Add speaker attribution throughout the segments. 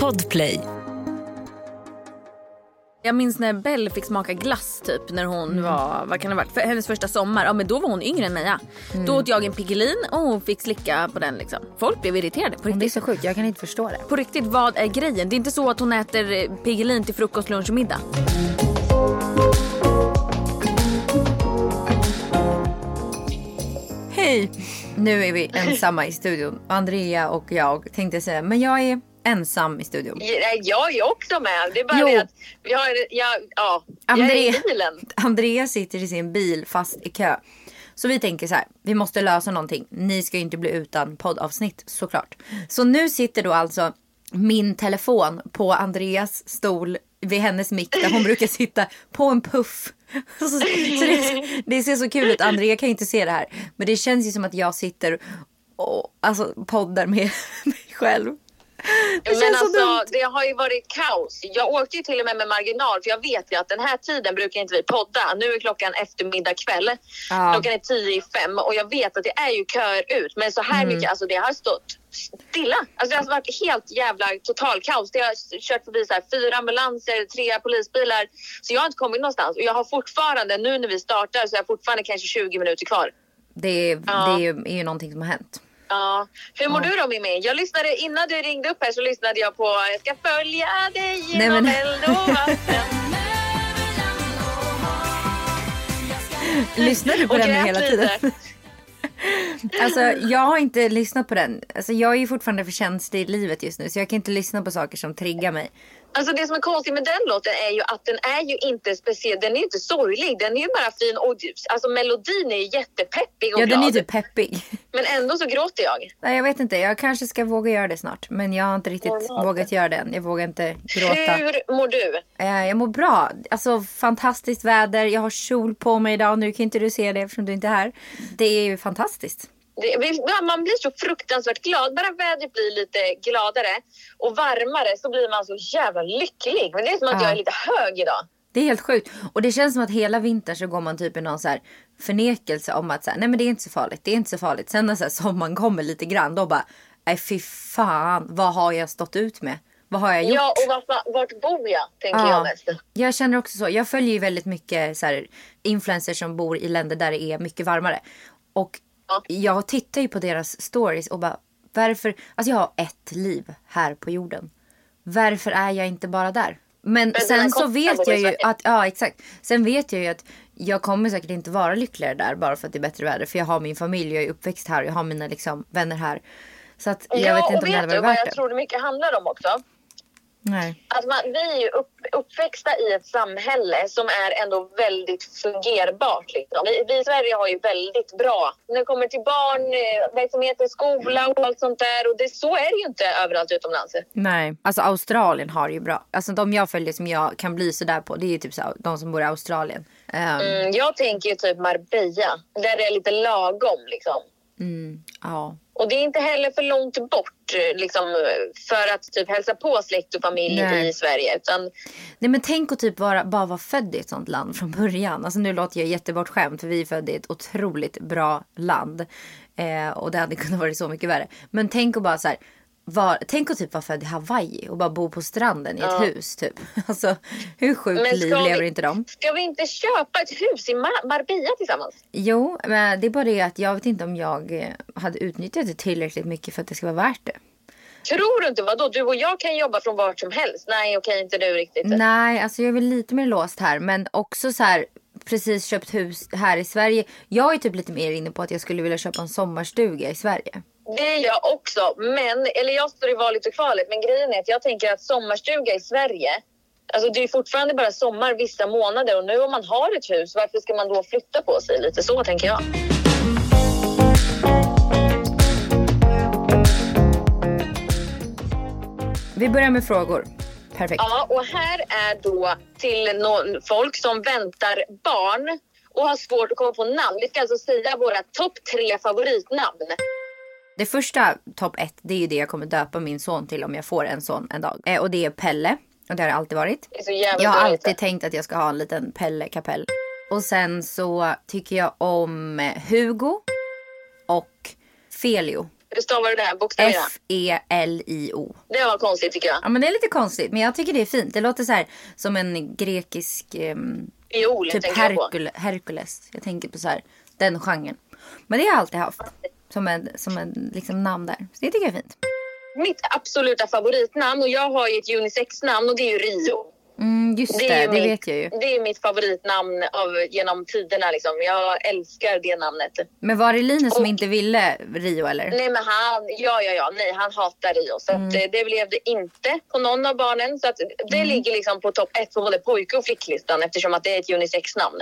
Speaker 1: Podplay.
Speaker 2: Jag minns när Belle fick smaka glass typ när hon
Speaker 3: Mm.
Speaker 2: var, vad kan det ha varit, för hennes första sommar. Ja men då var hon yngre än Meja.
Speaker 3: Mm.
Speaker 2: Då åt jag en Piggelin och hon fick slicka på den liksom. Folk blev irriterade på
Speaker 3: Det är
Speaker 2: riktigt.
Speaker 3: så sjukt, jag kan inte förstå det.
Speaker 2: På riktigt, vad är grejen? Det är inte så att hon äter eh, Piggelin till frukost, lunch och middag.
Speaker 3: Hej! Nu är vi ensamma i studion. Andrea och jag tänkte säga, men jag är ensam i studion.
Speaker 4: Ja, Jag är också med. Det är bara
Speaker 3: Jo.
Speaker 4: det att jag, har- jag, ja, jag är i bilen.
Speaker 3: Andrea sitter i sin bil fast i kö. Så vi tänker så här, vi måste lösa någonting. Ni ska ju inte bli utan poddavsnitt såklart. Så nu sitter då alltså min telefon på Andreas stol vid hennes mick där hon brukar sitta på en puff. Så, det, det ser så kul ut. Andrea kan ju inte se det här. Men det känns ju som att jag sitter och alltså, poddar med mig själv. Det
Speaker 4: Men
Speaker 3: känns så
Speaker 4: alltså,
Speaker 3: dumt.
Speaker 4: det har ju varit kaos. Jag åkte ju till och med med marginal för jag vet ju att den här tiden brukar inte vi podda. Nu är klockan eftermiddag kväll.
Speaker 3: Ja.
Speaker 4: Klockan är tio i fem och jag vet att det är ju köer ut. Men så här
Speaker 3: Mm.
Speaker 4: mycket, alltså det har stått stilla. Alltså det har varit helt jävla total kaos. Det har kört förbi så här, fyra ambulanser, tre polisbilar. Så jag har inte kommit någonstans. Och jag har fortfarande, nu när vi startar så har jag fortfarande kanske 20 minuter kvar.
Speaker 3: Det, är-
Speaker 4: Ja.
Speaker 3: det är ju någonting som har hänt.
Speaker 4: Ja. Hur mår du då Mimmi? Jag lyssnade, innan du ringde upp här så lyssnade jag på Jag ska följa dig
Speaker 3: Nej,
Speaker 4: genom
Speaker 3: men-
Speaker 4: eld och vatten.
Speaker 3: Lyssnar du på den hela tiden? Alltså jag har inte lyssnat på den. Alltså jag är ju fortfarande för känslig i livet just nu. Så jag kan inte lyssna på saker som triggar mig.
Speaker 4: Alltså det som är konstigt med den låten är ju att den är ju inte speciell. Den är ju inte sorglig. Den är ju bara fin och alltså melodin är ju jättepeppig och
Speaker 3: Ja den är
Speaker 4: glad.
Speaker 3: typ peppig.
Speaker 4: Men ändå så gråter jag.
Speaker 3: Nej jag vet inte. Jag kanske ska våga göra det snart. Men jag har inte riktigt
Speaker 4: Normalt.
Speaker 3: vågat göra det än. Jag vågar inte gråta.
Speaker 4: Hur mår du?
Speaker 3: Eh, Jag mår bra. Alltså fantastiskt väder. Jag har kjol på mig idag. Nu kan inte du se det eftersom du inte är här. Det är ju fantastiskt.
Speaker 4: Man blir så fruktansvärt glad. Bara vädret blir lite gladare och varmare så blir man så jävla lycklig. Men det är som att
Speaker 3: Ja.
Speaker 4: jag är lite hög idag.
Speaker 3: Det är helt sjukt. Och det känns som att hela vintern så går man typ i någon så här förnekelse om att så här, nej men det är inte så farligt. Det är inte så farligt. Sen när så här sommaren kommer lite grann då bara, nej fy fan, vad har jag stått ut med? Vad har jag gjort?
Speaker 4: Ja, och varför, vart bor jag? Tänker
Speaker 3: Ja.
Speaker 4: jag mest.
Speaker 3: Jag känner också så. Jag följer ju väldigt mycket så här, influencers som bor i länder där det är mycket varmare. Och. Jag tittar ju på deras stories och bara, varför? Alltså jag har ett liv här på jorden. Varför är jag inte bara där? Men,
Speaker 4: den
Speaker 3: sen så vet jag ju att, ja exakt. Sen vet jag ju att jag kommer säkert inte vara lyckligare där bara för att det är bättre väder. För jag har min familj, jag är uppväxt här och jag har mina liksom, vänner här. Så att jag
Speaker 4: ja,
Speaker 3: vet inte om det hade varit värt
Speaker 4: jag
Speaker 3: det.
Speaker 4: tror det mycket handlar om också?
Speaker 3: Nej.
Speaker 4: Att man, vi är ju upp, uppväxta i ett samhälle som är ändå väldigt fungerbart. Liksom. Vi, vi i Sverige har ju väldigt bra när det kommer till barn, eh, verksamheter, skola och allt sånt där. Och det, så är det ju inte överallt utomlands.
Speaker 3: Nej, alltså Australien har det ju bra. Alltså de jag följer som jag kan bli sådär på det är ju typ så, de som bor i Australien. Ehm,
Speaker 4: Mm, jag tänker ju typ Marbella, där det är lite lagom. Liksom.
Speaker 3: Mm, ja.
Speaker 4: Och det är inte heller för långt bort eh, liksom, för att typ hälsa på släkt och familj
Speaker 3: Nej.
Speaker 4: i Sverige. Utan,
Speaker 3: Nej men tänk att typ vara, bara vara född i ett sånt land från början. Alltså nu låter jag jättebortskämd för vi är födda i ett otroligt bra land. Eh, och det hade kunnat vara så mycket värre. Men tänk att bara så här, var, tänk att typ vara född i Hawaii och bara bo på stranden i ett
Speaker 4: Ja.
Speaker 3: hus typ. Alltså hur sjukt liv
Speaker 4: vi-
Speaker 3: lever inte de?
Speaker 4: ska vi inte köpa ett hus i Mar- Marbella tillsammans?
Speaker 3: Jo, men det är bara det att jag vet inte om jag eh, hade utnyttjat det tillräckligt mycket för att det ska vara värt det.
Speaker 4: Tror du inte? Vadå? Du och jag kan jobba från vart som helst. Nej, okej, inte du riktigt.
Speaker 3: Nej, alltså jag är väl lite mer låst här. Men också så här, precis köpt hus här i Sverige. Jag är typ lite mer inne på att jag skulle vilja köpa en sommarstuga i Sverige.
Speaker 4: Det är jag också. Men, eller jag står i valet och kvalet. Men grejen är att jag tänker att sommarstuga i Sverige. Alltså det är fortfarande bara sommar vissa månader. Och nu om man har ett hus, varför ska man då flytta på sig? Lite så tänker jag.
Speaker 3: Vi börjar med frågor. Perfekt.
Speaker 4: Ja, och här är då till någon, folk som väntar barn och har svårt att komma på namn. Vi ska alltså säga våra topp tre favoritnamn.
Speaker 3: Det första, topp ett, det är ju det jag kommer döpa min son till om jag får en son en dag. Eh, och det är Pelle. Och det har det alltid varit.
Speaker 4: Det
Speaker 3: Jag har alltid tänkt att jag ska ha en liten Pelle kapell. Och sen så tycker jag om Hugo och Felio.
Speaker 4: Hur stavar du det här? Bokstäverna?
Speaker 3: F-E-L-I-O.
Speaker 4: Det var konstigt tycker jag.
Speaker 3: Ja men det är lite konstigt men jag tycker det är fint. Det låter så här som en grekisk ehm,
Speaker 4: Fiol
Speaker 3: typ
Speaker 4: tänker jag.
Speaker 3: Herkule, Herkules. Jag tänker på så här den genren. Men det har jag alltid haft. Som en, som en liksom namn där. Så det tycker jag är fint.
Speaker 4: Mitt absoluta favoritnamn och jag har ju ett unisex-namn och det är ju Rio.
Speaker 3: Mm, just det,
Speaker 4: är
Speaker 3: det,
Speaker 4: ju mitt,
Speaker 3: vet jag ju.
Speaker 4: Det är mitt favoritnamn av, genom tiderna. Liksom. Jag älskar det namnet.
Speaker 3: Men var det Linus som
Speaker 4: Och-
Speaker 3: inte ville Rio eller?
Speaker 4: Nej men han, ja ja ja, nej han hatar Rio. Så
Speaker 3: Mm.
Speaker 4: att, eh, det blev det inte på någon av barnen. Så att det ligger liksom på topp ett på både pojke och flicklistan eftersom att det är ett unisex-namn.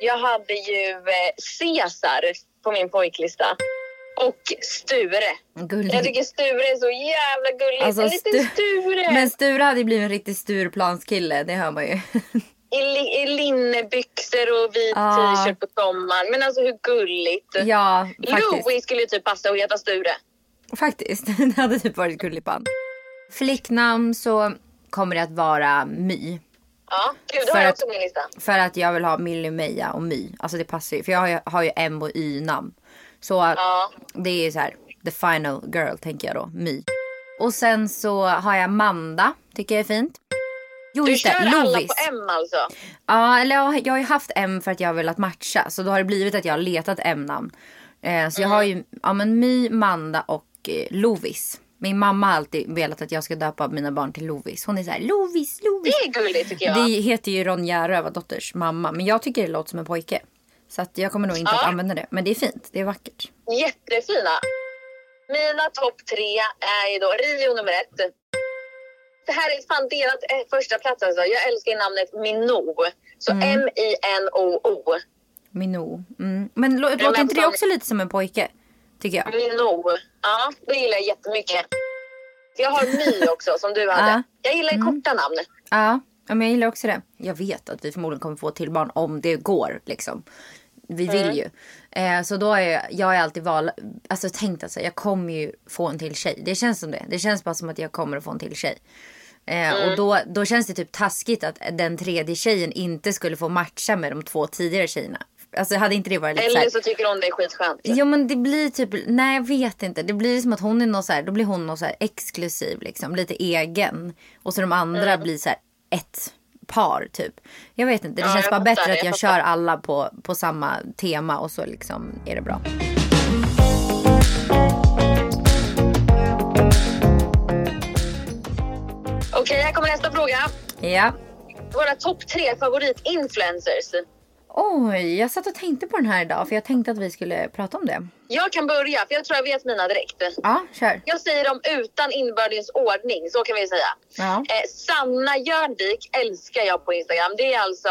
Speaker 4: Jag hade ju eh, Caesar på min pojklista. Och Sture.
Speaker 3: Gulligt.
Speaker 4: Jag tycker Sture är så jävla gulligt.
Speaker 3: Alltså,
Speaker 4: en liten
Speaker 3: Stu-
Speaker 4: Sture.
Speaker 3: Men Sture hade ju blivit en riktig Stureplanskille, det hör man ju.
Speaker 4: I, li- I linnebyxor och vit
Speaker 3: Ah.
Speaker 4: t-shirt på sommaren. Men alltså hur gulligt.
Speaker 3: ja, faktiskt.
Speaker 4: Louie skulle ju typ passa att heta Sture.
Speaker 3: Faktiskt, det hade typ varit gullipan. Flicknamn så kommer det att vara My.
Speaker 4: Ja, gud, det har jag också på min lista.
Speaker 3: För att jag vill ha Millie, Meja och My. Alltså det passar ju. För jag har ju, har ju M och Y-namn. Så
Speaker 4: Ja.
Speaker 3: det är så här, the final girl tänker jag då, My. Och sen så har jag Manda, tycker jag är fint. Jo
Speaker 4: Du kör
Speaker 3: det,
Speaker 4: alla på M alltså?
Speaker 3: Ja, eller jag, jag har ju haft M för att jag har velat matcha. Så då har det blivit att jag har letat M-namn. Eh, så jag har ju ja, men My, Manda och eh, Lovis. Min mamma har alltid velat att jag ska döpa mina barn till Lovis. Hon är så här, Lovis, Lovis.
Speaker 4: Det är gulligt tycker jag.
Speaker 3: Det heter ju Ronja Rövardotters mamma. Men jag tycker det låter som en pojke. Så att jag kommer nog inte
Speaker 4: Ja.
Speaker 3: att använda det. Men det är fint. Det är vackert.
Speaker 4: Jättefina. Mina topp tre är ju då Rio nummer ett. Det här är fan delat eh, första plats alltså. Jag älskar namnet Minou. Så
Speaker 3: Mm.
Speaker 4: M-I-N-O-O.
Speaker 3: Minou. Mm. Men lå-
Speaker 4: men
Speaker 3: låter inte det också lite som en pojke? Tycker jag.
Speaker 4: Minou. Ja, det gillar jag jättemycket. Jag har My också som du hade.
Speaker 3: Ja. Mm.
Speaker 4: Jag gillar ju korta namn.
Speaker 3: Ja, ja, men jag gillar också det. Jag vet att vi förmodligen kommer få till barn om det går. Liksom. Vi vill
Speaker 4: Mm.
Speaker 3: ju. Eh, så då är jag, jag är alltid val, alltså tänkt att säga, jag kommer ju få en till tjej. Det känns som det. Det känns bara som att jag kommer att få en till tjej. Eh,
Speaker 4: Mm.
Speaker 3: Och då, då känns det typ taskigt att den tredje tjejen inte skulle få matcha med de två tidigare tjejerna. Alltså hade inte det varit lite så
Speaker 4: Eller så tycker hon det är skitskönt.
Speaker 3: Ja men det blir typ, nej jag vet inte. Det blir som att hon är någon så här, då blir hon någon så här exklusiv liksom, lite egen. Och så de andra blir så här ett par typ. Jag vet inte, det
Speaker 4: Ja,
Speaker 3: känns bara bättre
Speaker 4: det,
Speaker 3: att
Speaker 4: jag
Speaker 3: jag kör alla på, på samma tema och så liksom är det bra.
Speaker 4: Okej, här kommer nästa fråga.
Speaker 3: Ja.
Speaker 4: Våra topp tre favoritinfluencers.
Speaker 3: Oj, jag satt och tänkte på den här idag för jag tänkte att vi skulle prata om det.
Speaker 4: Jag kan börja, för jag tror jag vet mina direkt.
Speaker 3: Ja, kör.
Speaker 4: Jag säger dem utan inbördes ordning, så kan vi säga.
Speaker 3: Ja.
Speaker 4: Eh, Sanna Jörnvik älskar jag på Instagram. Det är alltså,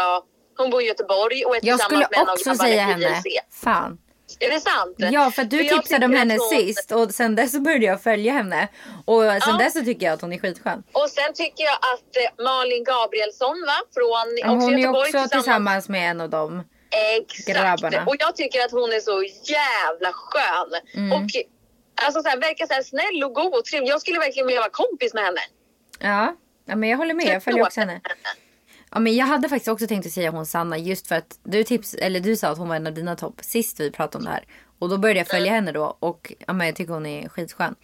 Speaker 4: hon bor i Göteborg och är
Speaker 3: Jag skulle
Speaker 4: tillsammans med en av
Speaker 3: också
Speaker 4: grabbarna
Speaker 3: säga
Speaker 4: i
Speaker 3: henne.
Speaker 4: JLC.
Speaker 3: Fan.
Speaker 4: Är det sant?
Speaker 3: Ja, för du
Speaker 4: jag
Speaker 3: tipsade om henne
Speaker 4: hon-
Speaker 3: sist och sen dess så började jag följa henne. Och sen
Speaker 4: Ja.
Speaker 3: dess så tycker jag att hon är skitskön.
Speaker 4: Och sen tycker jag att eh, Malin Gabrielsson, va? Från
Speaker 3: Ja,
Speaker 4: också
Speaker 3: Hon är också tillsammans med en av dem.
Speaker 4: Exakt.
Speaker 3: grabbarna.
Speaker 4: Och jag tycker att hon är så jävla skön.
Speaker 3: Mm.
Speaker 4: Och alltså så här, verkar så här snäll och god och trevlig. Jag skulle verkligen vilja vara kompis med henne.
Speaker 3: Ja, ja men jag håller med. Jag följer också henne. Ja, men jag hade faktiskt också tänkt att säga hon Sanna just för att du, tips, eller du sa att hon var en av dina topp sist vi pratade om det här. Och då började jag följa henne då och ja, men jag tycker hon är skitskön.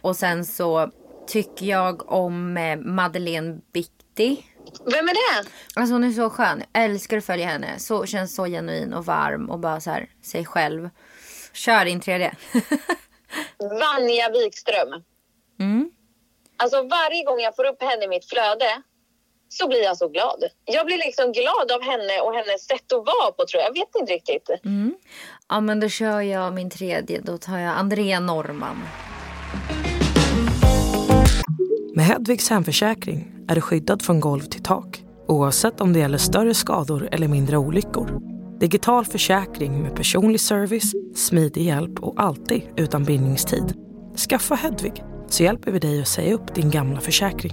Speaker 3: Och sen så tycker jag om eh, Madeleine Bitti.
Speaker 4: Vem är det?
Speaker 3: Alltså hon är så skön. Jag älskar att följa henne. Så, känns så genuin och varm och bara så här sig själv. Kör din tredje.
Speaker 4: Vanja Wikström.
Speaker 3: mm.
Speaker 4: Alltså varje gång jag får upp henne i mitt flöde så blir jag så glad. Jag blir liksom glad av henne och hennes sätt att vara på tror jag. Jag vet inte riktigt.
Speaker 3: Ja men då kör jag min tredje. Då tar jag Andrea Norman.
Speaker 1: Med Hedvigs hemförsäkring är du skyddad från golv till tak oavsett om det gäller större skador eller mindre olyckor. Digital försäkring med personlig service, smidig hjälp och alltid utan bindningstid. Skaffa Hedvig så hjälper vi dig att säga upp din gamla försäkring.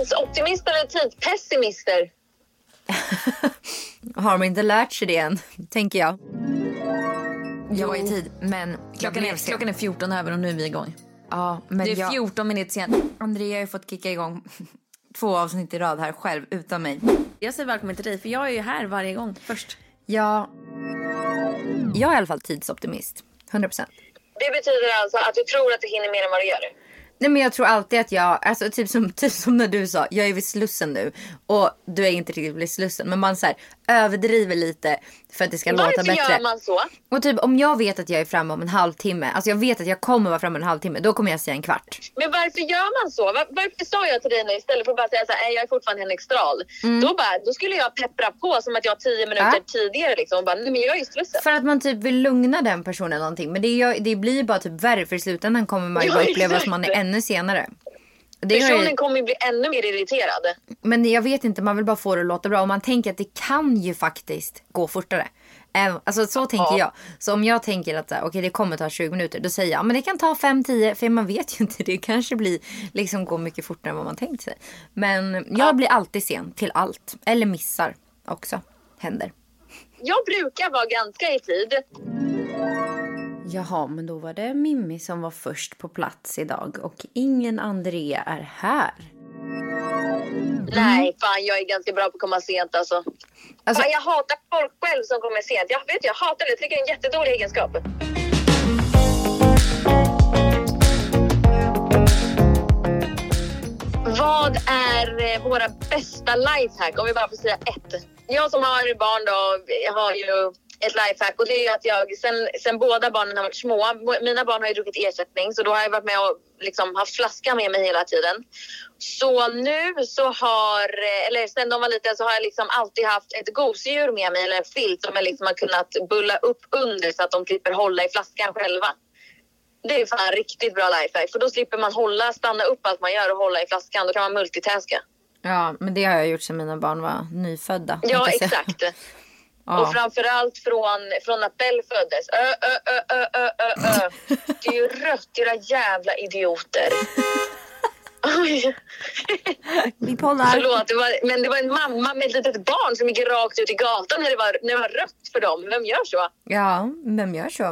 Speaker 4: Tidsoptimister eller tidspessimister?
Speaker 3: Har de inte lärt sig det än, tänker jag.
Speaker 5: Jag var i tid, men
Speaker 2: Klockan är, klockan är 14 över och nu är vi igång.
Speaker 5: Ja, men
Speaker 2: Du är
Speaker 5: jag,
Speaker 2: 14 minuter sen.
Speaker 5: Andrea har ju fått kicka igång två avsnitt i rad här själv utan mig.
Speaker 2: Jag säger välkommen till dig för jag är ju här varje gång först.
Speaker 3: Ja, jag är i alla fall tidsoptimist. 100 procent.
Speaker 4: Det betyder alltså att du tror att du hinner mer än vad du gör.
Speaker 3: Nej men jag tror alltid att jag, alltså typ som, typ som när du sa, jag är vid Slussen nu och du är inte riktigt vid Slussen. Men man så här, överdriver lite för att det ska låta
Speaker 4: Varför
Speaker 3: bättre.
Speaker 4: gör man så?
Speaker 3: Och typ om jag vet att jag är framme om en halvtimme, alltså jag vet att jag kommer vara framme om en halvtimme, då kommer jag säga en kvart.
Speaker 4: Men varför gör man så? Var, varför sa jag till dig nu istället för att bara säga så här, "Nej, jag är fortfarande Henrik Strahl. Då, bara, då skulle jag peppra på som att jag tio minuter
Speaker 3: Mm. Ja.
Speaker 4: tidigare liksom. Och bara, nej men jag är ju Slussen.
Speaker 3: För att man typ vill lugna den personen någonting. Men det, gör, det blir bara typ värre för i slutändan kommer man ju bara uppleva att man är ännu senare. Det
Speaker 4: Personen
Speaker 3: ju,
Speaker 4: kommer ju bli ännu mer irriterad.
Speaker 3: men jag vet inte, man vill bara få det att låta bra. Och man tänker att det kan ju faktiskt gå fortare. Alltså så tänker jag. Så om jag tänker att okej det kommer ta 20 minuter. Då säger jag men det kan ta 5-10. För man vet ju inte. Det kanske blir liksom går mycket fortare än vad man tänkt sig. Men jag blir alltid sen till allt. Eller missar också. Händer.
Speaker 4: Jag brukar vara ganska i tid.
Speaker 3: Jaha, men då var det Mimmi som var först på plats idag och ingen Andrea är här.
Speaker 4: Nej, fan jag är ganska bra på att komma sent alltså.
Speaker 3: Alltså-
Speaker 4: fan, jag hatar folk själv som kommer sent. Jag vet jag hatar det. Jag tycker det är en jättedålig egenskap. Vad är eh, våra bästa lifehack? Om vi bara får säga ett. Jag som har barn då, jag har ju ett lifehack och det är ju att jag sen, sen båda barnen har varit små. Mina barn har ju druckit ersättning så då har jag varit med och liksom haft flaskan med mig hela tiden. Så nu så har, eller sen de var liten så har jag liksom alltid haft ett gosedjur med mig eller en filt som jag liksom har kunnat bulla upp under så att de slipper hålla i flaskan själva. Det är fan riktigt bra lifehack för då slipper man hålla, stanna upp allt man gör och hålla i flaskan. Då kan man multitaska.
Speaker 3: Ja, men det har jag gjort sedan mina barn var nyfödda.
Speaker 4: Ja, exakt.
Speaker 3: Ja.
Speaker 4: Och framförallt från, från att Bell föddes. Ö, ö, ö, ö, ö, ö, ö. Det är ju rött, era jävla idioter. Oj.
Speaker 3: Bipolär.
Speaker 4: Förlåt, det var, men det var en mamma med ett litet barn som gick rakt ut i gatan när det var, när det var rött för dem. Vem gör så?
Speaker 3: Ja, vem gör så?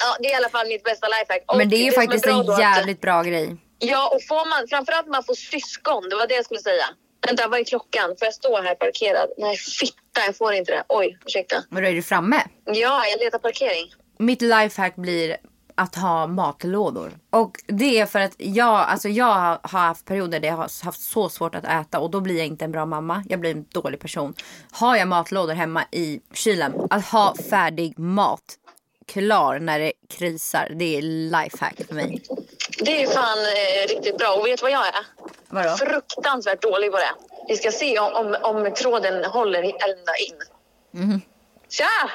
Speaker 4: Ja, det är i alla fall mitt bästa lifehack. Och
Speaker 3: Men det är ju
Speaker 4: som
Speaker 3: faktiskt
Speaker 4: bra
Speaker 3: en
Speaker 4: att-
Speaker 3: jävligt bra grej.
Speaker 4: Ja, och får man, framförallt man får syskon. Det var det jag skulle säga. Vänta, vad är klockan? Får jag stå här parkerad? Nej, fitta, jag får inte det. Oj, ursäkta.
Speaker 3: Men då är du framme.
Speaker 4: Ja, jag letar parkering.
Speaker 3: Mitt lifehack blir att ha matlådor. Och det är för att jag, alltså jag har haft perioder där jag har haft så svårt att äta och då blir jag inte en bra mamma. Jag blir en dålig person. Har jag matlådor hemma i kylen, att ha färdig mat klar när det krisar, det är lifehack för mig.
Speaker 4: Det är fan eh, riktigt bra. Och vet du vad jag är?
Speaker 3: Vadå?
Speaker 4: Fruktansvärt dålig på det. Vi ska se om, om, om tråden håller ända in.
Speaker 3: Mhm.
Speaker 4: Tja!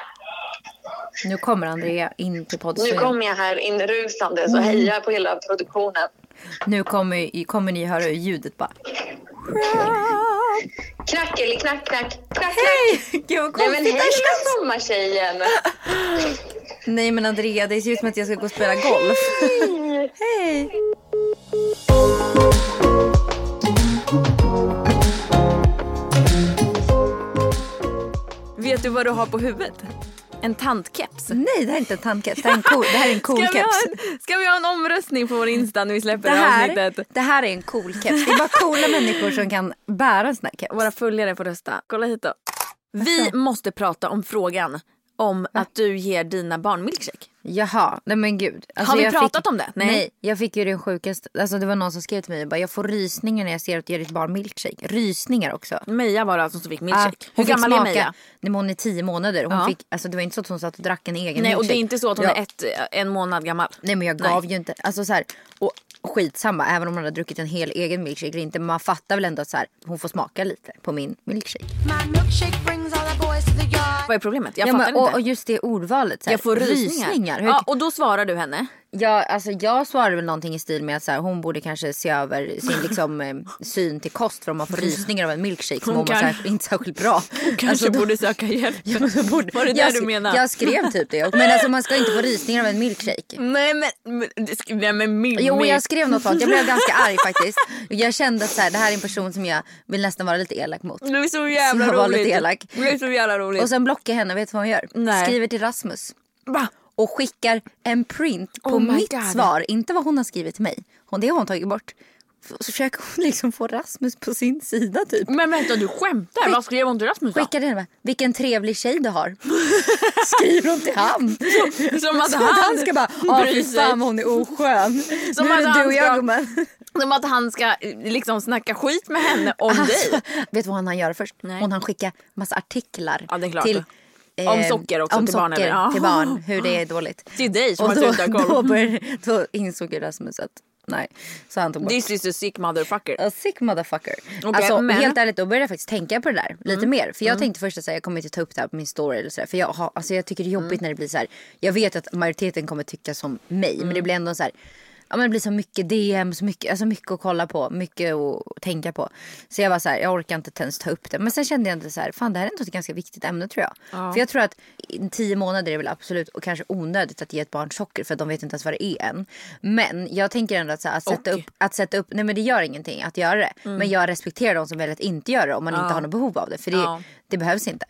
Speaker 3: Nu kommer Andrea in till
Speaker 4: Nu
Speaker 3: poddstudion.
Speaker 4: kommer jag här inrusande så hejar jag på hela produktionen.
Speaker 3: Nu kommer, kommer ni höra ljudet bara.
Speaker 4: Knack eller knack, knack, knack, knack.
Speaker 3: Gud vad
Speaker 4: Nej men
Speaker 3: konstigt
Speaker 4: hej sommartjejen!
Speaker 3: Nej men Andrea, det ser ut som att jag ska gå och spela golf. Hej!
Speaker 2: Vet du vad du har på huvudet? En tantkeps.
Speaker 3: Nej, det här är inte en tandkeps. Det här är en cool, det här är en cool
Speaker 2: Ska vi, ha
Speaker 3: keps.
Speaker 2: en, ska vi ha en omröstning på vår Insta när vi släpper
Speaker 3: Det
Speaker 2: det,
Speaker 3: här,
Speaker 2: avsnittet?
Speaker 3: det här är en cool keps. Det är bara coola människor som kan bära en sån här keps.
Speaker 2: Våra följare får rösta. Kolla hit då. Vi måste prata om frågan om att du ger dina barn milkshake.
Speaker 3: Jaha, nej men gud. Alltså,
Speaker 2: Har vi pratat
Speaker 3: fick,
Speaker 2: om det? Nej.
Speaker 3: Nej. jag fick ju den sjukaste. Alltså det var någon som skrev till mig och bara, jag får rysningar när jag ser att du ger ditt barn milkshake. Rysningar också.
Speaker 2: Meja var det alltså som fick
Speaker 3: Ah,
Speaker 2: milkshake.
Speaker 3: hon
Speaker 2: Hur gammal är
Speaker 3: smaka-
Speaker 2: Meja?
Speaker 3: Nej, men hon är tio månader. Hon
Speaker 2: Ja.
Speaker 3: fick, alltså det var inte så att hon satt och drack en egen
Speaker 2: Nej och det är
Speaker 3: milkshake.
Speaker 2: inte så att hon
Speaker 3: Ja.
Speaker 2: är ett, en månad gammal.
Speaker 3: Nej men jag gav ju inte, alltså så här, och skitsamma även om hon hade druckit en hel egen milkshake eller inte. Men man fattar väl ändå att så här, hon får smaka lite på min milkshake.
Speaker 2: Vad är problemet? Jag
Speaker 3: ja,
Speaker 2: fattar
Speaker 3: men,
Speaker 2: inte.
Speaker 3: och, och just det ordvalet. Så här,
Speaker 2: jag får rysningar.
Speaker 3: Hur,
Speaker 2: Ja, och då svarar du henne.
Speaker 3: Jag, alltså, jag svarade väl någonting i stil med att så här, hon borde kanske se över sin liksom, eh, syn till kost för om man får rysningar av en milkshake
Speaker 2: Hon
Speaker 3: mår man
Speaker 2: kan-
Speaker 3: så här, inte särskilt bra.
Speaker 2: Kanske
Speaker 3: Alltså, då-
Speaker 2: borde söka hjälp.
Speaker 3: Ja, borde-
Speaker 2: Var det
Speaker 3: jag,
Speaker 2: du menade?
Speaker 3: Jag skrev typ det. Men alltså man ska inte få rysningar av en milkshake.
Speaker 2: Nej men, nej, men Mimmi.
Speaker 3: Jo jag skrev något sånt. Jag blev ganska arg faktiskt. Jag kände att så här, det här är en person som jag vill nästan vara lite elak mot.
Speaker 2: Det är så jävla
Speaker 3: Så jag var
Speaker 2: roligt.
Speaker 3: lite elak.
Speaker 2: Det är så jävla roligt.
Speaker 3: Och sen blockar henne, vet du vad hon gör?
Speaker 2: Nej.
Speaker 3: Skriver till Rasmus.
Speaker 2: Va?
Speaker 3: Och skickar en print på
Speaker 2: Oh
Speaker 3: mitt
Speaker 2: God.
Speaker 3: svar. Inte vad hon har skrivit till mig. Hon, det har hon tagit bort. Så försöker hon liksom få Rasmus på sin sida typ.
Speaker 2: Men vänta du skämtar?
Speaker 3: Skick-
Speaker 2: Vad skrev hon till Rasmus då?
Speaker 3: Skickade henne vilken trevlig tjej du har. Skriver hon till han.
Speaker 2: Som att
Speaker 3: Så att han
Speaker 2: han
Speaker 3: ska bara, ja fy fan hon är oskön.
Speaker 2: Som
Speaker 3: nu är
Speaker 2: att
Speaker 3: det
Speaker 2: han
Speaker 3: du och jag gumman.
Speaker 2: Som att han ska eh, liksom snacka skit med henne om dig.
Speaker 3: Vet du vad han göra först?
Speaker 2: Nej.
Speaker 3: Hon hann skicka massa artiklar.
Speaker 2: Ja, det är klart.
Speaker 3: till, eh,
Speaker 2: Om socker också
Speaker 3: om
Speaker 2: till barn,
Speaker 3: socker
Speaker 2: eller? Ja.
Speaker 3: till barn. Hur det är dåligt.
Speaker 2: Till dig som
Speaker 3: Och
Speaker 2: har
Speaker 3: då,
Speaker 2: inte har
Speaker 3: då, började, då insåg Rasmus att nej. Så han tog bort.
Speaker 2: This is a sick motherfucker.
Speaker 3: A sick motherfucker.
Speaker 2: Okej,
Speaker 3: alltså
Speaker 2: men- Mm.
Speaker 3: helt ärligt då började jag faktiskt tänka på det där lite mer. För jag tänkte först att jag kommer inte ta upp det här på min story eller sådär. För jag, har, alltså, jag tycker det är jobbigt
Speaker 2: Mm.
Speaker 3: när det blir så här. Jag vet att majoriteten kommer tycka som mig. Men
Speaker 2: Mm.
Speaker 3: det blir ändå så här. Ja men det blir så mycket DM, så mycket, alltså mycket att kolla på, mycket att tänka på. Så jag var så här, jag orkar inte ens ta upp det. Men sen kände jag inte så här, fan det här är ändå ett ganska viktigt ämne tror jag. För jag tror att tio månader är väl absolut och kanske onödigt att ge ett barn socker för att de vet inte ens vad det är än. Men jag tänker ändå att, så här, att, sätta,
Speaker 2: Och-
Speaker 3: upp, att sätta upp, nej men det gör ingenting att göra det. Men jag respekterar de som väljer att inte göra det om man inte har något behov av det. För det,
Speaker 2: Ja.
Speaker 3: Det behövs inte.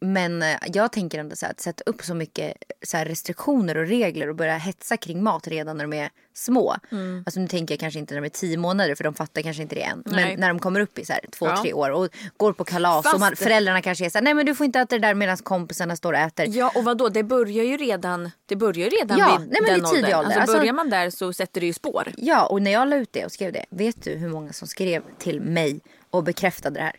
Speaker 3: Men eh, jag tänker ändå så här, att sätta upp så mycket så restriktioner och regler och börja hetsa kring mat redan när de är små. Alltså nu tänker jag kanske inte när de är tio månader för de fattar kanske inte det än.
Speaker 2: Nej.
Speaker 3: Men när de kommer upp i så här, två,
Speaker 2: Ja.
Speaker 3: tre år och går på kalas
Speaker 2: Fast-
Speaker 3: och man, föräldrarna kanske är så här, nej men du får inte äta det där medan kompisarna står och äter.
Speaker 2: Ja och vadå det börjar ju redan, det börjar ju redan
Speaker 3: Ja,
Speaker 2: vid
Speaker 3: nej, men
Speaker 2: den
Speaker 3: tidig
Speaker 2: åldern.
Speaker 3: ålder.
Speaker 2: Alltså,
Speaker 3: Alltså-
Speaker 2: börjar man där så sätter det ju spår.
Speaker 3: Ja, och när jag la ut det och skrev det, vet du hur många som skrev till mig och bekräftade det här?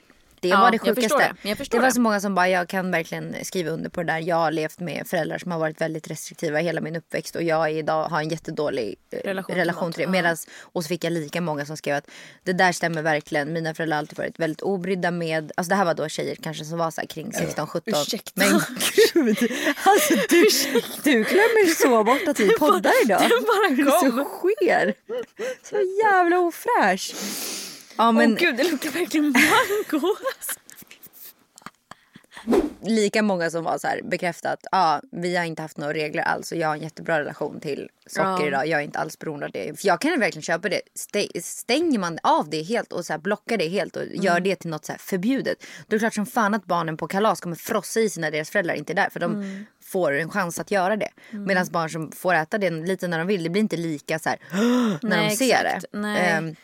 Speaker 3: Det
Speaker 2: Ja,
Speaker 3: var det
Speaker 2: jag förstår
Speaker 3: sjukaste.
Speaker 2: det. Jag förstår
Speaker 3: var
Speaker 2: det.
Speaker 3: så många som bara, jag kan verkligen skriva under på det där. Jag har levt med föräldrar som har varit väldigt restriktiva hela min uppväxt och jag är idag har en jättedålig eh,
Speaker 2: Relation
Speaker 3: relation,
Speaker 2: till
Speaker 3: det. Medans, och så fick jag lika många som skrev att det där stämmer verkligen. Mina föräldrar har alltid varit väldigt obrydda med, alltså det här var då tjejer kanske som var så här kring 16-17.
Speaker 2: Ursäkta.
Speaker 3: Men gud, alltså du, du glömmer så bort att vi poddar idag.
Speaker 2: Den bara
Speaker 3: Vad är det
Speaker 2: kom.
Speaker 3: som sker? Så jävla ofräsch. Ja,
Speaker 2: Men
Speaker 3: men
Speaker 2: gud det luktar verkligen mango.
Speaker 3: lika många som var så här bekräftat. Ja, vi har inte haft några regler alls och jag har en jättebra relation till socker
Speaker 2: Ja.
Speaker 3: idag. Jag är inte alls beroende av det. För jag kan verkligen köpa det. Stä- Stänger man av det helt och så här blockar det helt och gör det till något så förbjudet. Då är det klart som fan att barnen på kalas kommer frossa i sig när deras föräldrar inte är där. För de får en chans att göra det. Medan barn som får äta det lite när de vill, det blir inte lika så här när
Speaker 2: Nej,
Speaker 3: de ser
Speaker 2: exakt.
Speaker 3: det.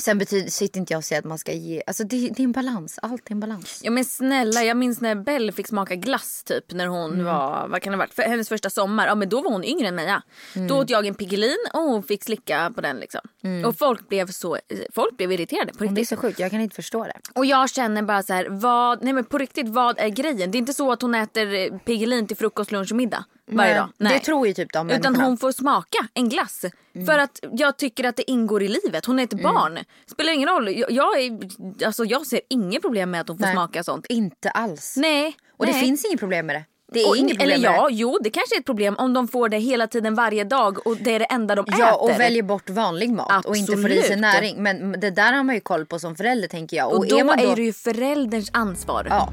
Speaker 3: Sen betyder, sitter inte jag och säger att man ska ge, alltså det, det är en balans, allt är en balans.
Speaker 2: Ja men snälla jag minns när Belle fick smaka glass typ när hon
Speaker 3: Mm.
Speaker 2: var, vad kan det ha varit, för hennes första sommar. Ja men då var hon yngre än Meja.
Speaker 3: Mm.
Speaker 2: Då åt jag en Piggelin och hon fick slicka på den liksom. Och folk blev så, folk blev irriterade på
Speaker 3: Och det är
Speaker 2: riktigt.
Speaker 3: så sjukt, jag kan inte förstå det.
Speaker 2: Och jag känner bara så här, vad, nej men på riktigt vad är grejen? Det är inte så att hon äter eh, Piggelin till frukost, lunch och middag varje dag.
Speaker 3: Det tror ju typ de
Speaker 2: Utan hon får smaka en glass. För att jag tycker att det ingår i livet. Hon är ett barn. Spelar ingen roll. Jag, jag, är, alltså jag ser inget problem med att hon får
Speaker 3: Nej.
Speaker 2: smaka sånt.
Speaker 3: Inte alls.
Speaker 2: Nej.
Speaker 3: Och
Speaker 2: nej.
Speaker 3: det finns inget problem med det. Det är
Speaker 2: Och,
Speaker 3: inget problem
Speaker 2: eller ja, jo det kanske är ett problem om de får det hela tiden varje dag och det är det enda de
Speaker 3: Ja, och
Speaker 2: äter.
Speaker 3: väljer bort vanlig mat och inte får i sig
Speaker 2: Absolut.
Speaker 3: näring. Men det där har man ju koll på som förälder tänker jag. Och,
Speaker 2: och då
Speaker 3: är då...
Speaker 2: är det ju förälderns ansvar.
Speaker 3: Ja.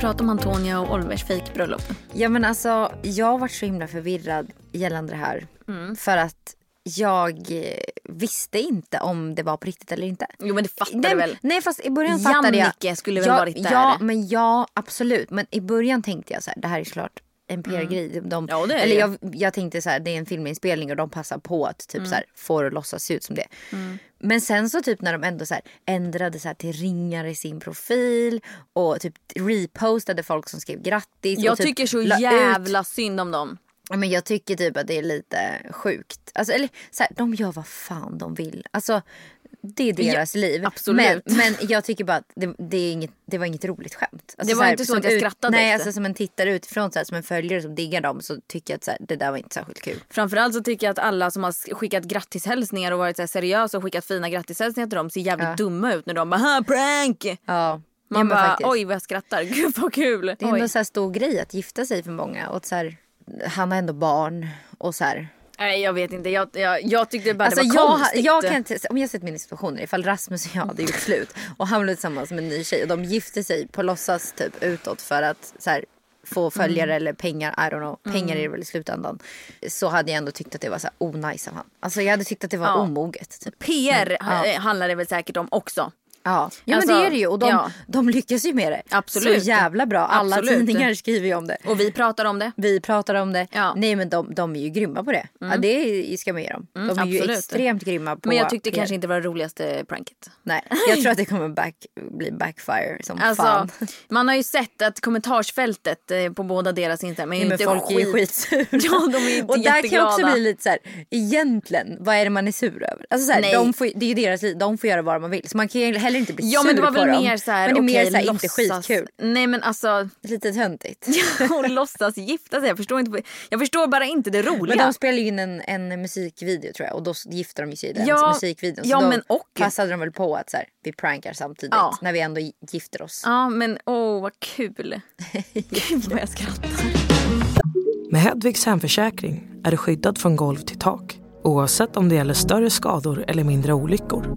Speaker 2: Prata om Antonia och Olivers fejkbröllop?
Speaker 3: ja men alltså jag har varit så himla förvirrad gällande det här.
Speaker 2: Mm.
Speaker 3: För att jag eh, visste inte om det var på riktigt eller inte.
Speaker 2: Jo men det fattar
Speaker 3: Nej,
Speaker 2: du väl?
Speaker 3: nej fast i början fattade jag.
Speaker 2: Jannike skulle väl
Speaker 3: ja,
Speaker 2: varit där?
Speaker 3: Ja men ja absolut. Men i början tänkte jag så här, det här är såklart en PR-grej.
Speaker 2: Mm. Ja, det är
Speaker 3: eller jag, jag tänkte så här, det är en filminspelning och de passar på att typ så här, få det att låtsas se ut som det.
Speaker 2: Mm.
Speaker 3: Men sen så typ när de ändå så här, ändrade så till ringar i sin profil och typ repostade folk som skrev grattis.
Speaker 2: Jag
Speaker 3: och typ
Speaker 2: tycker så
Speaker 3: la ut-
Speaker 2: jävla synd om dem.
Speaker 3: Men jag tycker typ att det är lite sjukt. Alltså, eller så här, de gör vad fan de vill. Alltså, det är deras liv.
Speaker 2: absolut.
Speaker 3: Men, men jag tycker bara att det, det, är inget, det var inget roligt skämt. Alltså,
Speaker 2: Det var
Speaker 3: här,
Speaker 2: inte så att jag
Speaker 3: ut-
Speaker 2: skrattade
Speaker 3: Nej,
Speaker 2: efter.
Speaker 3: alltså som en tittare utifrån, så här, som en följare som diggar dem så tycker jag att så här, det där var inte särskilt kul.
Speaker 2: Framförallt så tycker jag att alla som har skickat grattishälsningar och varit så seriösa och skickat fina grattishälsningar till dem ser jävligt
Speaker 3: Ja.
Speaker 2: dumma ut när de bara "Ha, prank.
Speaker 3: Ja.
Speaker 2: Man
Speaker 3: Ja,
Speaker 2: bara
Speaker 3: faktiskt.
Speaker 2: oj vad jag skrattar. Gud vad kul.
Speaker 3: Det är ändå så här stor grej att gifta sig för många. Och så han har ändå barn. Och så här.
Speaker 2: Nej jag vet inte. Jag, jag, jag tyckte bara
Speaker 3: Alltså
Speaker 2: det var
Speaker 3: jag,
Speaker 2: konstigt.
Speaker 3: jag kan inte, om jag sätter mig i situationer, ifall Rasmus och jag hade gjort slut och han blev tillsammans med en ny tjej och de gifte sig på låtsas typ utåt för att så här, få följare
Speaker 2: Mm.
Speaker 3: eller pengar, I don't know, pengar är det väl i slutändan. Så hade jag ändå tyckt att det var så onajs av han. Alltså jag hade tyckt att det var
Speaker 2: Ja.
Speaker 3: omoget. Typ.
Speaker 2: PR
Speaker 3: Ja.
Speaker 2: eh, handlar det väl säkert om också.
Speaker 3: Ja, ja
Speaker 2: Alltså,
Speaker 3: men det är det ju och de,
Speaker 2: ja.
Speaker 3: de lyckas ju med det.
Speaker 2: Absolut.
Speaker 3: Så jävla bra. Alla
Speaker 2: Absolut.
Speaker 3: tidningar skriver ju om det.
Speaker 2: Och vi pratar om det.
Speaker 3: Vi pratar om det.
Speaker 2: Ja.
Speaker 3: Nej men de, de är ju grymma på det. Ja, det ska man ge dem. De är ju
Speaker 2: absolut.
Speaker 3: extremt grymma på
Speaker 2: Men jag tyckte
Speaker 3: PR.
Speaker 2: kanske inte det var det roligaste pranket.
Speaker 3: Nej, jag tror att det kommer back, bli backfire som
Speaker 2: Alltså,
Speaker 3: fan.
Speaker 2: man har ju sett att kommentarsfältet eh, på båda deras Instagram är
Speaker 3: Nej,
Speaker 2: ju
Speaker 3: men
Speaker 2: inte
Speaker 3: folk är ju
Speaker 2: skit.
Speaker 3: skitsura.
Speaker 2: Ja, de är ju inte
Speaker 3: Och där kan jag också bli lite så här, egentligen, vad är det man är sur över? Alltså så här, de får, det är ju deras liv, de får göra vad de vill. Så man kan ju heller inte bli
Speaker 2: Ja
Speaker 3: sur
Speaker 2: men det var
Speaker 3: på
Speaker 2: väl
Speaker 3: dem.
Speaker 2: mer så här,
Speaker 3: Men det är mer
Speaker 2: okej,
Speaker 3: så här, inte
Speaker 2: låtsas-
Speaker 3: skitkul.
Speaker 2: Nej men alltså,
Speaker 3: Lite töntigt.
Speaker 2: hon låtsas gifta sig. Jag förstår, inte, jag förstår bara inte det roliga.
Speaker 3: Men de spelar ju in en, en musikvideo tror jag och då gifter de sig i den
Speaker 2: Ja,
Speaker 3: musikvideon. Så
Speaker 2: ja,
Speaker 3: då
Speaker 2: men och-
Speaker 3: passade de väl på att så här, vi prankar samtidigt
Speaker 2: Ja.
Speaker 3: när vi ändå gifter oss.
Speaker 2: Ja men åh vad kul. Gud vad jag skrattar.
Speaker 1: Med Hedvigs hemförsäkring är du skyddad från golv till tak oavsett om det gäller större skador eller mindre olyckor.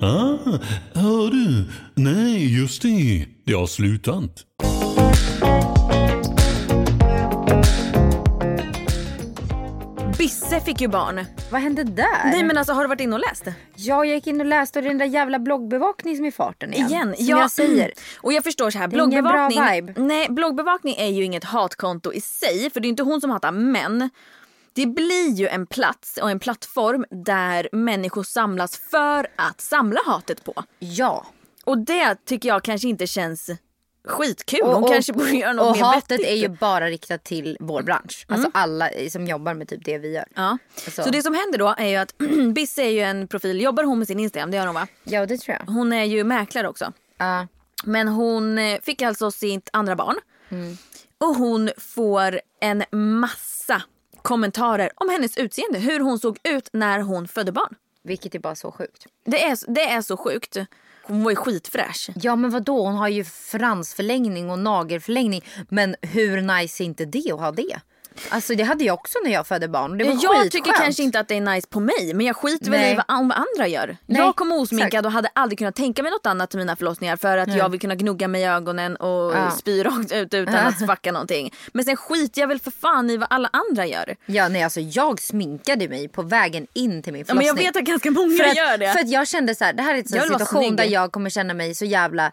Speaker 6: Ah, hör du? Nej, just det. Det har slutat.
Speaker 2: Bisse fick ju barn.
Speaker 3: Vad hände där?
Speaker 2: Nej men alltså har du varit inne och läst?
Speaker 3: Ja, jag gick in och läste och det är den där jävla bloggbevakning som är i farten igen.
Speaker 2: Igen?
Speaker 3: Som jag säger.
Speaker 2: Och jag förstår så här,
Speaker 3: Det är ingen bra
Speaker 2: bloggbevakning.
Speaker 3: vibe.
Speaker 2: Nej, bloggbevakning är ju inget hatkonto i sig, för det är inte hon som hatar, men det blir ju en plats och en plattform där människor samlas för att samla hatet på.
Speaker 3: Ja.
Speaker 2: Och det tycker jag kanske inte känns skitkul. Hon kanske borde göra något
Speaker 3: och
Speaker 2: mer
Speaker 3: hatet
Speaker 2: vettigt.
Speaker 3: är ju bara riktat till vår bransch. Alltså alla som jobbar med typ det vi gör.
Speaker 2: Ja.
Speaker 3: Alltså.
Speaker 2: Så det som händer då är ju att Bisse är ju en profil, jobbar hon med sin Instagram? Det gör hon va?
Speaker 3: Ja, det tror jag.
Speaker 2: Hon är ju mäklare också.
Speaker 3: Ja.
Speaker 2: Men hon eh, fick alltså sitt andra barn. Och hon får en massa kommentarer om hennes utseende. Hur hon såg ut när hon födde barn.
Speaker 3: vilket är bara så sjukt.
Speaker 2: Det är, det är så sjukt. Hon var ju skitfräsch.
Speaker 3: Ja men vad då? hon har ju fransförlängning och nagelförlängning. Men hur nice är inte det att ha det? Alltså det hade jag också när jag födde barn. Det var
Speaker 2: Jag
Speaker 3: skitskönt.
Speaker 2: tycker kanske inte att det är nice på mig men jag skiter väl
Speaker 3: Nej.
Speaker 2: i vad, an- vad andra gör.
Speaker 3: Nej,
Speaker 2: jag kom osminkad och hade aldrig kunnat tänka mig något annat till mina förlossningar för att jag vill kunna gnugga mig i ögonen och
Speaker 3: Ja.
Speaker 2: spy rakt ut utan att svacka någonting. Men sen skiter jag väl för fan i vad alla andra gör.
Speaker 3: Ja nej alltså jag sminkade mig på vägen in till min
Speaker 2: Ja, men
Speaker 3: förlossning.
Speaker 2: jag vet att ganska många
Speaker 3: för att,
Speaker 2: gör det.
Speaker 3: För att jag kände så här, det här är en situation där jag kommer känna mig så jävla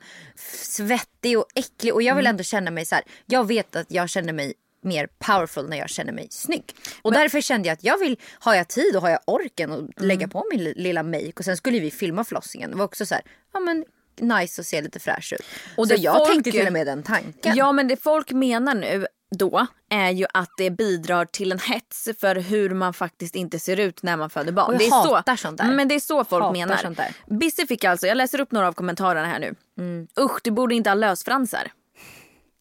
Speaker 3: svettig och äcklig. Och jag vill
Speaker 2: Mm.
Speaker 3: ändå känna mig så här, jag vet att jag känner mig mer powerful när jag känner mig snygg. Och därför kände jag att jag vill, har jag tid och har jag orken att
Speaker 2: Mm.
Speaker 3: lägga på min li- lilla make och sen skulle vi filma förlossningen. Det var också så här, ja men nice att se lite fräsch ut.
Speaker 2: Och
Speaker 3: Och så
Speaker 2: det
Speaker 3: jag
Speaker 2: folk-
Speaker 3: tänkte till och med den tanken.
Speaker 2: Ja men det folk menar nu då är ju att det bidrar till en hets för hur man faktiskt inte ser ut när man föder barn.
Speaker 3: Och jag
Speaker 2: det är
Speaker 3: hatar
Speaker 2: så,
Speaker 3: sånt där.
Speaker 2: Men det är så folk
Speaker 3: Hatar
Speaker 2: menar.
Speaker 3: sånt där.
Speaker 2: Bisse fick alltså, jag läser upp några av kommentarerna här nu.
Speaker 3: Mm.
Speaker 2: Usch du borde inte ha lösfransar.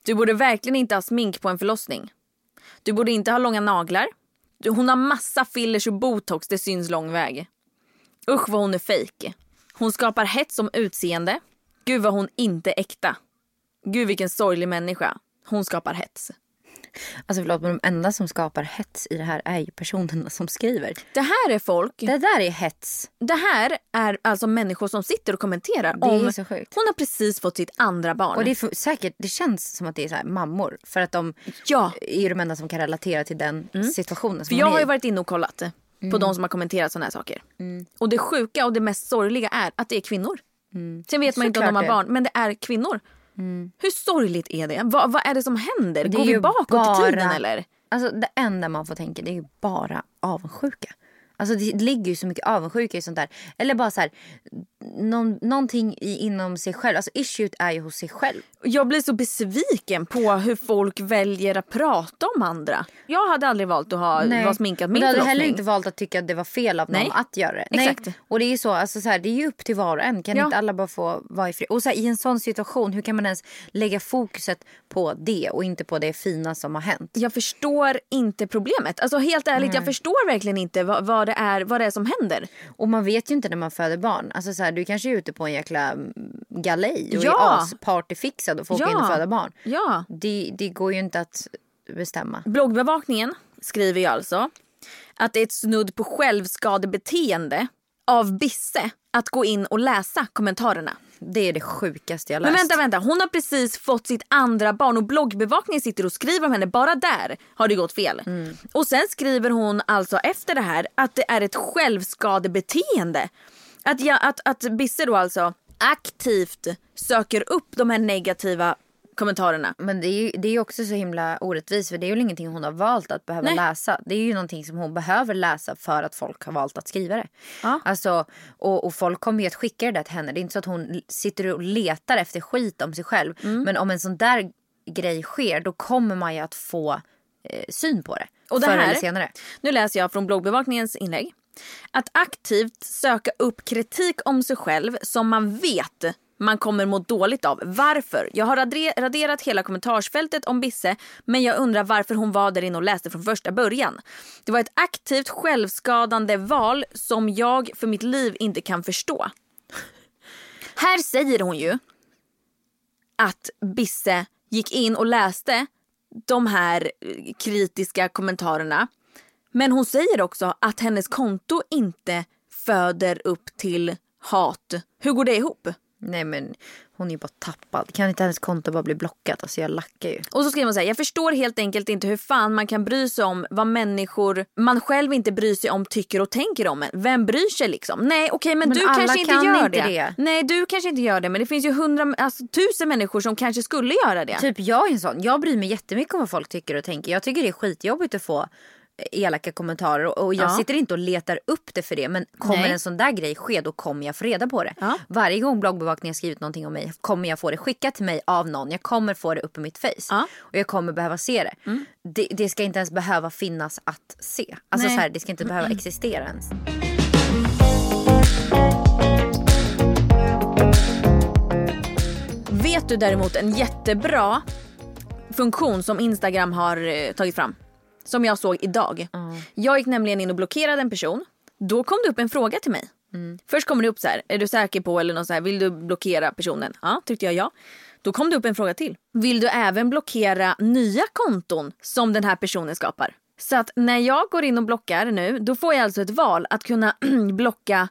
Speaker 2: Du borde verkligen inte ha smink på en förlossning. Du borde inte ha långa naglar. Hon har massa fillers och botox, det syns lång väg. Usch vad hon är fejk. Hon skapar hets om utseende. Gud vad hon inte är äkta. Gud vilken sorglig människa. Hon skapar hets.
Speaker 3: Alltså förlåt men de enda som skapar hets i det här är ju personerna som skriver.
Speaker 2: Det här är folk.
Speaker 3: Det där är hets.
Speaker 2: Det här är alltså människor som sitter och kommenterar
Speaker 3: Det är
Speaker 2: om
Speaker 3: så sjukt.
Speaker 2: hon har precis fått sitt andra barn.
Speaker 3: Och det är för, säkert, det känns som att det är så här mammor. För att de
Speaker 2: Ja.
Speaker 3: är de enda som kan relatera till den situationen.
Speaker 2: För
Speaker 3: Som
Speaker 2: jag
Speaker 3: hon
Speaker 2: har
Speaker 3: är
Speaker 2: ju varit inne och kollat på de som har kommenterat såna här saker. Och det sjuka och det mest sorgliga är att det är kvinnor. Sen vet man inte om de har
Speaker 3: Såklart
Speaker 2: barn, men det är kvinnor. Hur sorgligt är det? Vad, vad är det som händer?
Speaker 3: Det
Speaker 2: Går vi bakåt i
Speaker 3: bara-
Speaker 2: tiden eller?
Speaker 3: Alltså det enda man får tänka det är ju bara avundsjuka. Alltså det ligger ju så mycket avundsjuka i sånt där. Eller bara så här, någon, någonting i, inom sig själv. Alltså issuet är ju hos sig själv.
Speaker 2: Jag blir så besviken på hur folk väljer att prata om andra. Jag hade aldrig valt att ha, vara sminkad min
Speaker 3: du hade heller inte valt att tycka att det var fel av någon
Speaker 2: Nej.
Speaker 3: att göra det.
Speaker 2: Exakt.
Speaker 3: Nej. Och det är ju så, alltså så här, det är ju upp till var och en. Kan
Speaker 2: Ja.
Speaker 3: inte alla bara få vara i fred? Och så här, i en sån situation, hur kan man ens lägga fokuset på det och inte på det fina som har hänt?
Speaker 2: Jag förstår inte problemet. Alltså helt ärligt, jag förstår verkligen inte vad, vad, det är, vad det är som händer.
Speaker 3: Och man vet ju inte när man föder barn. Alltså så här, du kanske är ute på en jäkla mm, galej och
Speaker 2: Ja.
Speaker 3: är aspartyfixad och får åka
Speaker 2: Ja.
Speaker 3: in och föda barn.
Speaker 2: Ja.
Speaker 3: Det, det går ju inte att bestämma.
Speaker 2: Bloggbevakningen skriver ju alltså att det är ett snudd på självskadebeteende av Bisse att gå in och läsa kommentarerna.
Speaker 3: Det är det sjukaste jag läst.
Speaker 2: Men vänta, vänta. Hon har precis fått sitt andra barn och bloggbevakningen sitter och skriver om henne. Bara där har det gått fel. Och sen skriver hon alltså efter det här att det är ett självskadebeteende. Att, jag, att, att Bisse då alltså aktivt söker upp de här negativa kommentarerna.
Speaker 3: Men det är ju det är också så himla orättvist för det är ju ingenting hon har valt att behöva
Speaker 2: Nej.
Speaker 3: läsa. Det är ju någonting som hon behöver läsa för att folk har valt att skriva det.
Speaker 2: Ja.
Speaker 3: Alltså, och, och folk kommer ju att skicka det där till henne. Det är inte så att hon sitter och letar efter skit om sig själv.
Speaker 2: Mm.
Speaker 3: Men om en sån där grej sker då kommer man ju att få eh, syn på det.
Speaker 2: Och det
Speaker 3: förr
Speaker 2: här-
Speaker 3: eller senare.
Speaker 2: Nu läser jag från bloggbevakningens inlägg. Att aktivt söka upp kritik om sig själv som man vet man kommer må dåligt av. Varför? Jag har raderat hela kommentarsfältet om Bisse men jag undrar varför hon var där inne och läste från första början. Det var ett aktivt självskadande val som jag för mitt liv inte kan förstå. Här säger hon ju att Bisse gick in och läste de här eh, kritiska kommentarerna. Men hon säger också att hennes konto inte föder upp till hat. Hur går det ihop?
Speaker 3: Nej men hon är ju bara tappad. Kan inte hennes konto bara bli blockat? Alltså jag lackar ju.
Speaker 2: Och så skriver hon så här, jag förstår helt enkelt inte hur fan man kan bry sig om vad människor man själv inte bryr sig om tycker och tänker om en. Vem bryr sig liksom? Nej okej men,
Speaker 3: Men
Speaker 2: du kanske inte
Speaker 3: kan
Speaker 2: gör
Speaker 3: inte
Speaker 2: det.
Speaker 3: det.
Speaker 2: Nej du kanske inte gör det men det finns ju hundra, alltså tusen människor som kanske skulle göra det.
Speaker 3: Typ jag är en sån. Jag bryr mig jättemycket om vad folk tycker och tänker. Jag tycker det är skitjobbigt att få elaka kommentarer och- och jag
Speaker 2: Ja.
Speaker 3: sitter inte och letar upp det för det men kommer
Speaker 2: Nej.
Speaker 3: en sån där grej ske då kommer jag få reda på det.
Speaker 2: Ja.
Speaker 3: Varje gång bloggbevakningen har skrivit någonting om mig kommer jag få det skickat till mig av någon. Jag kommer få det upp i mitt face
Speaker 2: Ja. Mm.
Speaker 3: och jag kommer behöva se det. det. Det ska inte ens behöva finnas att se. Alltså
Speaker 2: Nej.
Speaker 3: så här, det ska inte behöva existera ens.
Speaker 2: Vet du däremot en jättebra funktion som Instagram har eh, tagit fram? Som jag såg idag. Jag gick nämligen in och blockerade en person. Då kom det upp en fråga till mig. Först kommer det upp så här, är du säker på eller något så här, vill du blockera personen? Ja, tyckte jag ja. Då kom det upp en fråga till. Vill du även blockera nya konton som den här personen skapar? Så att när jag går in och blockar nu, då får jag alltså ett val att kunna blocka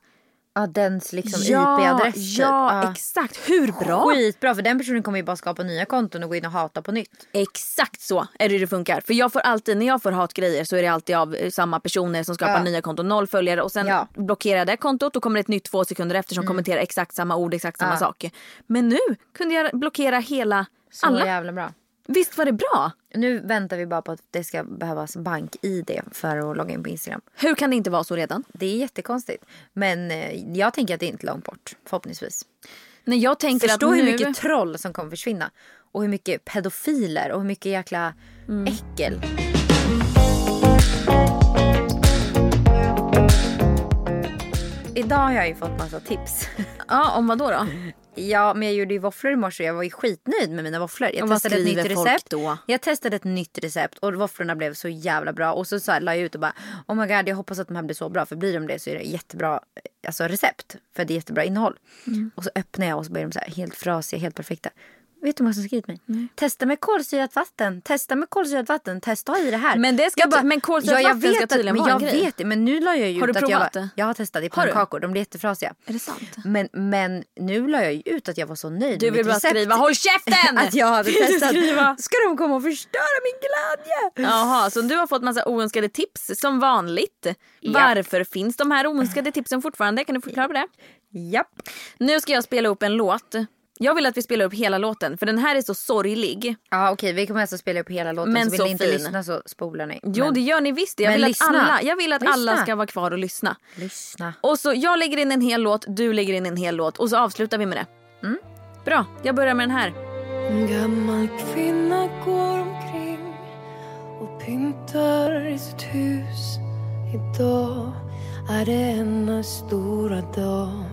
Speaker 3: Ja, dens liksom
Speaker 2: ja,
Speaker 3: IP-adress. typ.
Speaker 2: Ja, exakt. Hur bra?
Speaker 3: Skitbra för den personen kommer ju bara skapa nya konton och gå in och hata på nytt.
Speaker 2: Exakt så är det det funkar. För jag får alltid, när jag får hatgrejer så är det alltid av eh, samma personer som skapar
Speaker 3: Ja.
Speaker 2: nya konton. Noll följare och sen
Speaker 3: Ja.
Speaker 2: blockerar det kontot. Då kommer ett nytt två sekunder efter som kommenterar exakt samma ord, exakt samma
Speaker 3: Ja.
Speaker 2: sak. Men nu kunde jag blockera hela,
Speaker 3: Så
Speaker 2: alla.
Speaker 3: jävla bra.
Speaker 2: Visst var det bra?
Speaker 3: Nu väntar vi bara på att det ska behövas bank-id för att logga in på Instagram.
Speaker 2: Hur kan det inte vara så redan?
Speaker 3: Det är jättekonstigt. Men eh, jag tänker att det är inte långt bort. Förhoppningsvis.
Speaker 2: När jag tänker
Speaker 3: Förstå
Speaker 2: att
Speaker 3: hur
Speaker 2: nu...
Speaker 3: mycket troll som kommer försvinna. Och hur mycket pedofiler och hur mycket jäkla äckel. Idag har jag ju fått massa tips.
Speaker 2: Ja, om vad då? då?
Speaker 3: Ja, men jag gjorde ju våfflor i morse och jag var ju skitnöjd med mina våfflor. Jag
Speaker 2: Och
Speaker 3: testade ett nytt recept.
Speaker 2: då?
Speaker 3: Jag testade ett nytt recept och våfflorna blev så jävla bra. Och så, så här, la jag ut och bara oh my god jag hoppas att de här blir så bra. För blir de det så är det jättebra alltså, recept. För det är jättebra innehåll.
Speaker 2: Mm.
Speaker 3: Och så öppnar jag och så blir de så här helt frasiga, helt perfekta. Vet du vad som skrivit mig? Testa med kolsyrat vatten. Testa med kolsyrat vatten. Testa ha i det här.
Speaker 2: Men det ska
Speaker 3: Jag
Speaker 2: ty- men kolsyrat
Speaker 3: jag
Speaker 2: vatten ska tydligen vara en
Speaker 3: Jag
Speaker 2: grej.
Speaker 3: vet det. Men nu la jag ju
Speaker 2: Har
Speaker 3: ut
Speaker 2: du
Speaker 3: att jag, var,
Speaker 2: det?
Speaker 3: jag har testat i pannkakor. De blir jättefrasiga.
Speaker 2: Är det sant?
Speaker 3: Men, men nu la jag ju ut att jag var så nöjd
Speaker 2: Du vill bara
Speaker 3: recept.
Speaker 2: skriva håll käften!
Speaker 3: Att jag hade testat.
Speaker 2: skriva?
Speaker 3: Ska de komma och förstöra min glädje?
Speaker 2: Jaha, så du har fått massa oönskade tips som vanligt. Varför finns de här oönskade tipsen fortfarande? Kan du förklara det?
Speaker 3: Japp.
Speaker 2: Nu ska jag spela upp en låt Jag vill att vi spelar upp hela låten för den här är så sorglig.
Speaker 3: Ja okej vi kommer alltså spela upp hela låten
Speaker 2: Men
Speaker 3: så vill
Speaker 2: så
Speaker 3: ni inte
Speaker 2: fin.
Speaker 3: lyssna så spolar ni.
Speaker 2: Jo
Speaker 3: Men
Speaker 2: det gör ni visst. Jag
Speaker 3: Men
Speaker 2: vill, att
Speaker 3: lyssna.
Speaker 2: alla, jag vill att alla
Speaker 3: Lyssna.
Speaker 2: ska vara kvar och lyssna.
Speaker 3: lyssna.
Speaker 2: Och så jag lägger in en hel låt, du lägger in en hel låt och så avslutar vi med det.
Speaker 3: Mm.
Speaker 2: Bra, jag börjar med den här.
Speaker 7: En gammal kvinna går omkring och pyntar i sitt hus. Idag är det hennes stora dag.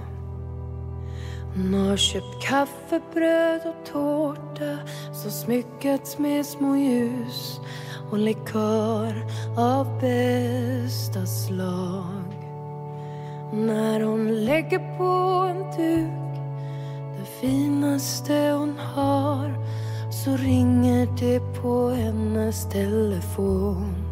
Speaker 7: Hon har köpt kaffe, bröd och tårta som smyckats med små ljus och likör av bästa slag. När hon lägger på en duk det finaste hon har så ringer det på hennes telefon.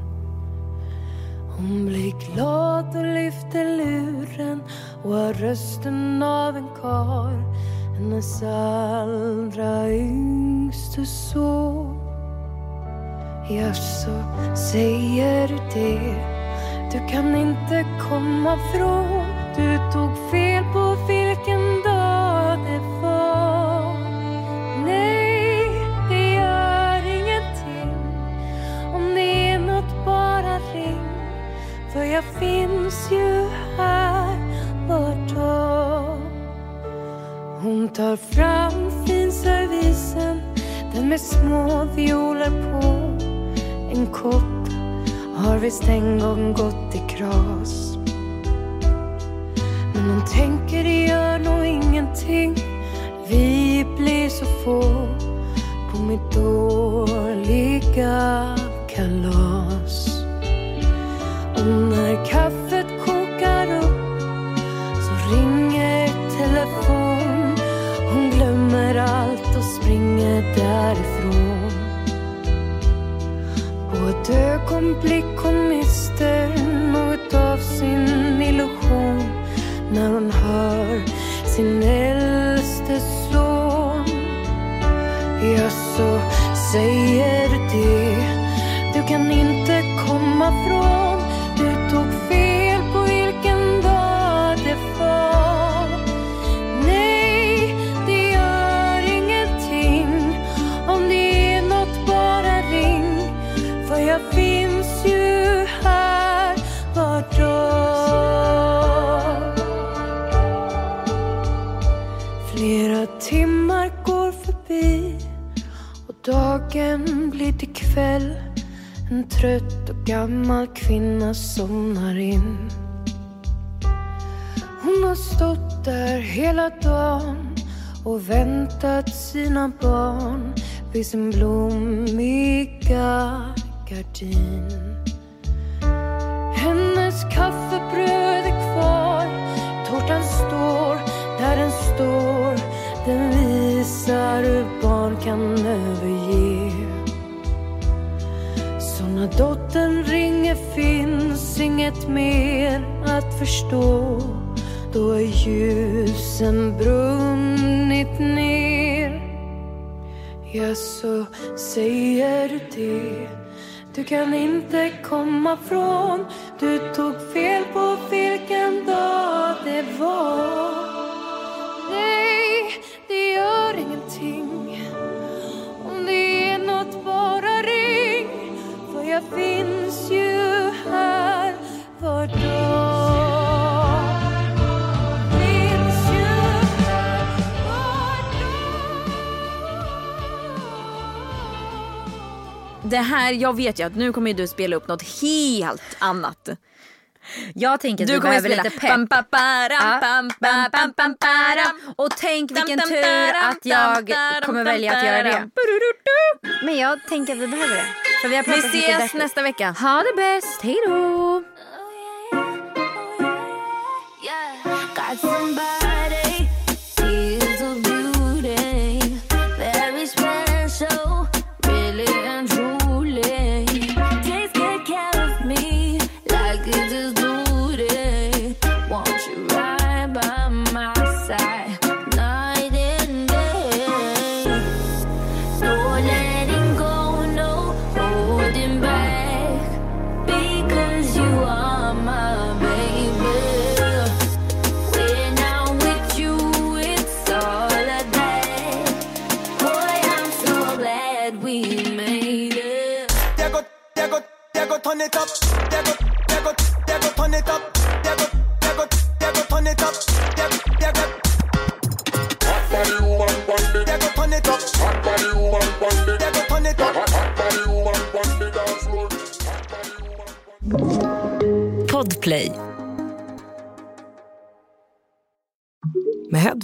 Speaker 7: Hon blir glad och lyfter luren och har rösten av en kar hennes allra yngste son. Jaså, säger du det? Du kan inte komma från Du tog fel på fel tar fram finservisen Den med små violer på En kopp har visst en gång gått i kras. Men hon tänker det gör nog ingenting. Vi blir så få på mitt dåliga kalas. Och när kaffet kväll. En trött och gammal kvinna somnar in. Hon har stått där hela dagen och väntat sina barn vid sin blommiga gardin. Hennes kaffebröd är kvar, tårtan står där den står. Den visar hur barn kan överge när dottern ringer finns inget mer att förstå. Då har ljusen brunnit ner. Ja, så säger du det. Du kan inte komma från. Du tog fel på vilken dag det var. Finns ju här var dag. Finns ju här var
Speaker 2: Det här, jag vet ju att nu kommer du spela upp något helt annat.
Speaker 3: Jag tänker att
Speaker 2: Du
Speaker 3: vi
Speaker 2: kommer
Speaker 3: behöver
Speaker 2: spela
Speaker 3: lite pepp.
Speaker 2: param,
Speaker 3: Ja.
Speaker 2: pam, pa, pam, pam, param.
Speaker 3: Och tänk vilken tur att jag kommer välja att göra det. Men jag tänker att vi behöver det. För vi har
Speaker 2: Vi ses nästa vecka.
Speaker 3: Ha det bäst, hej då!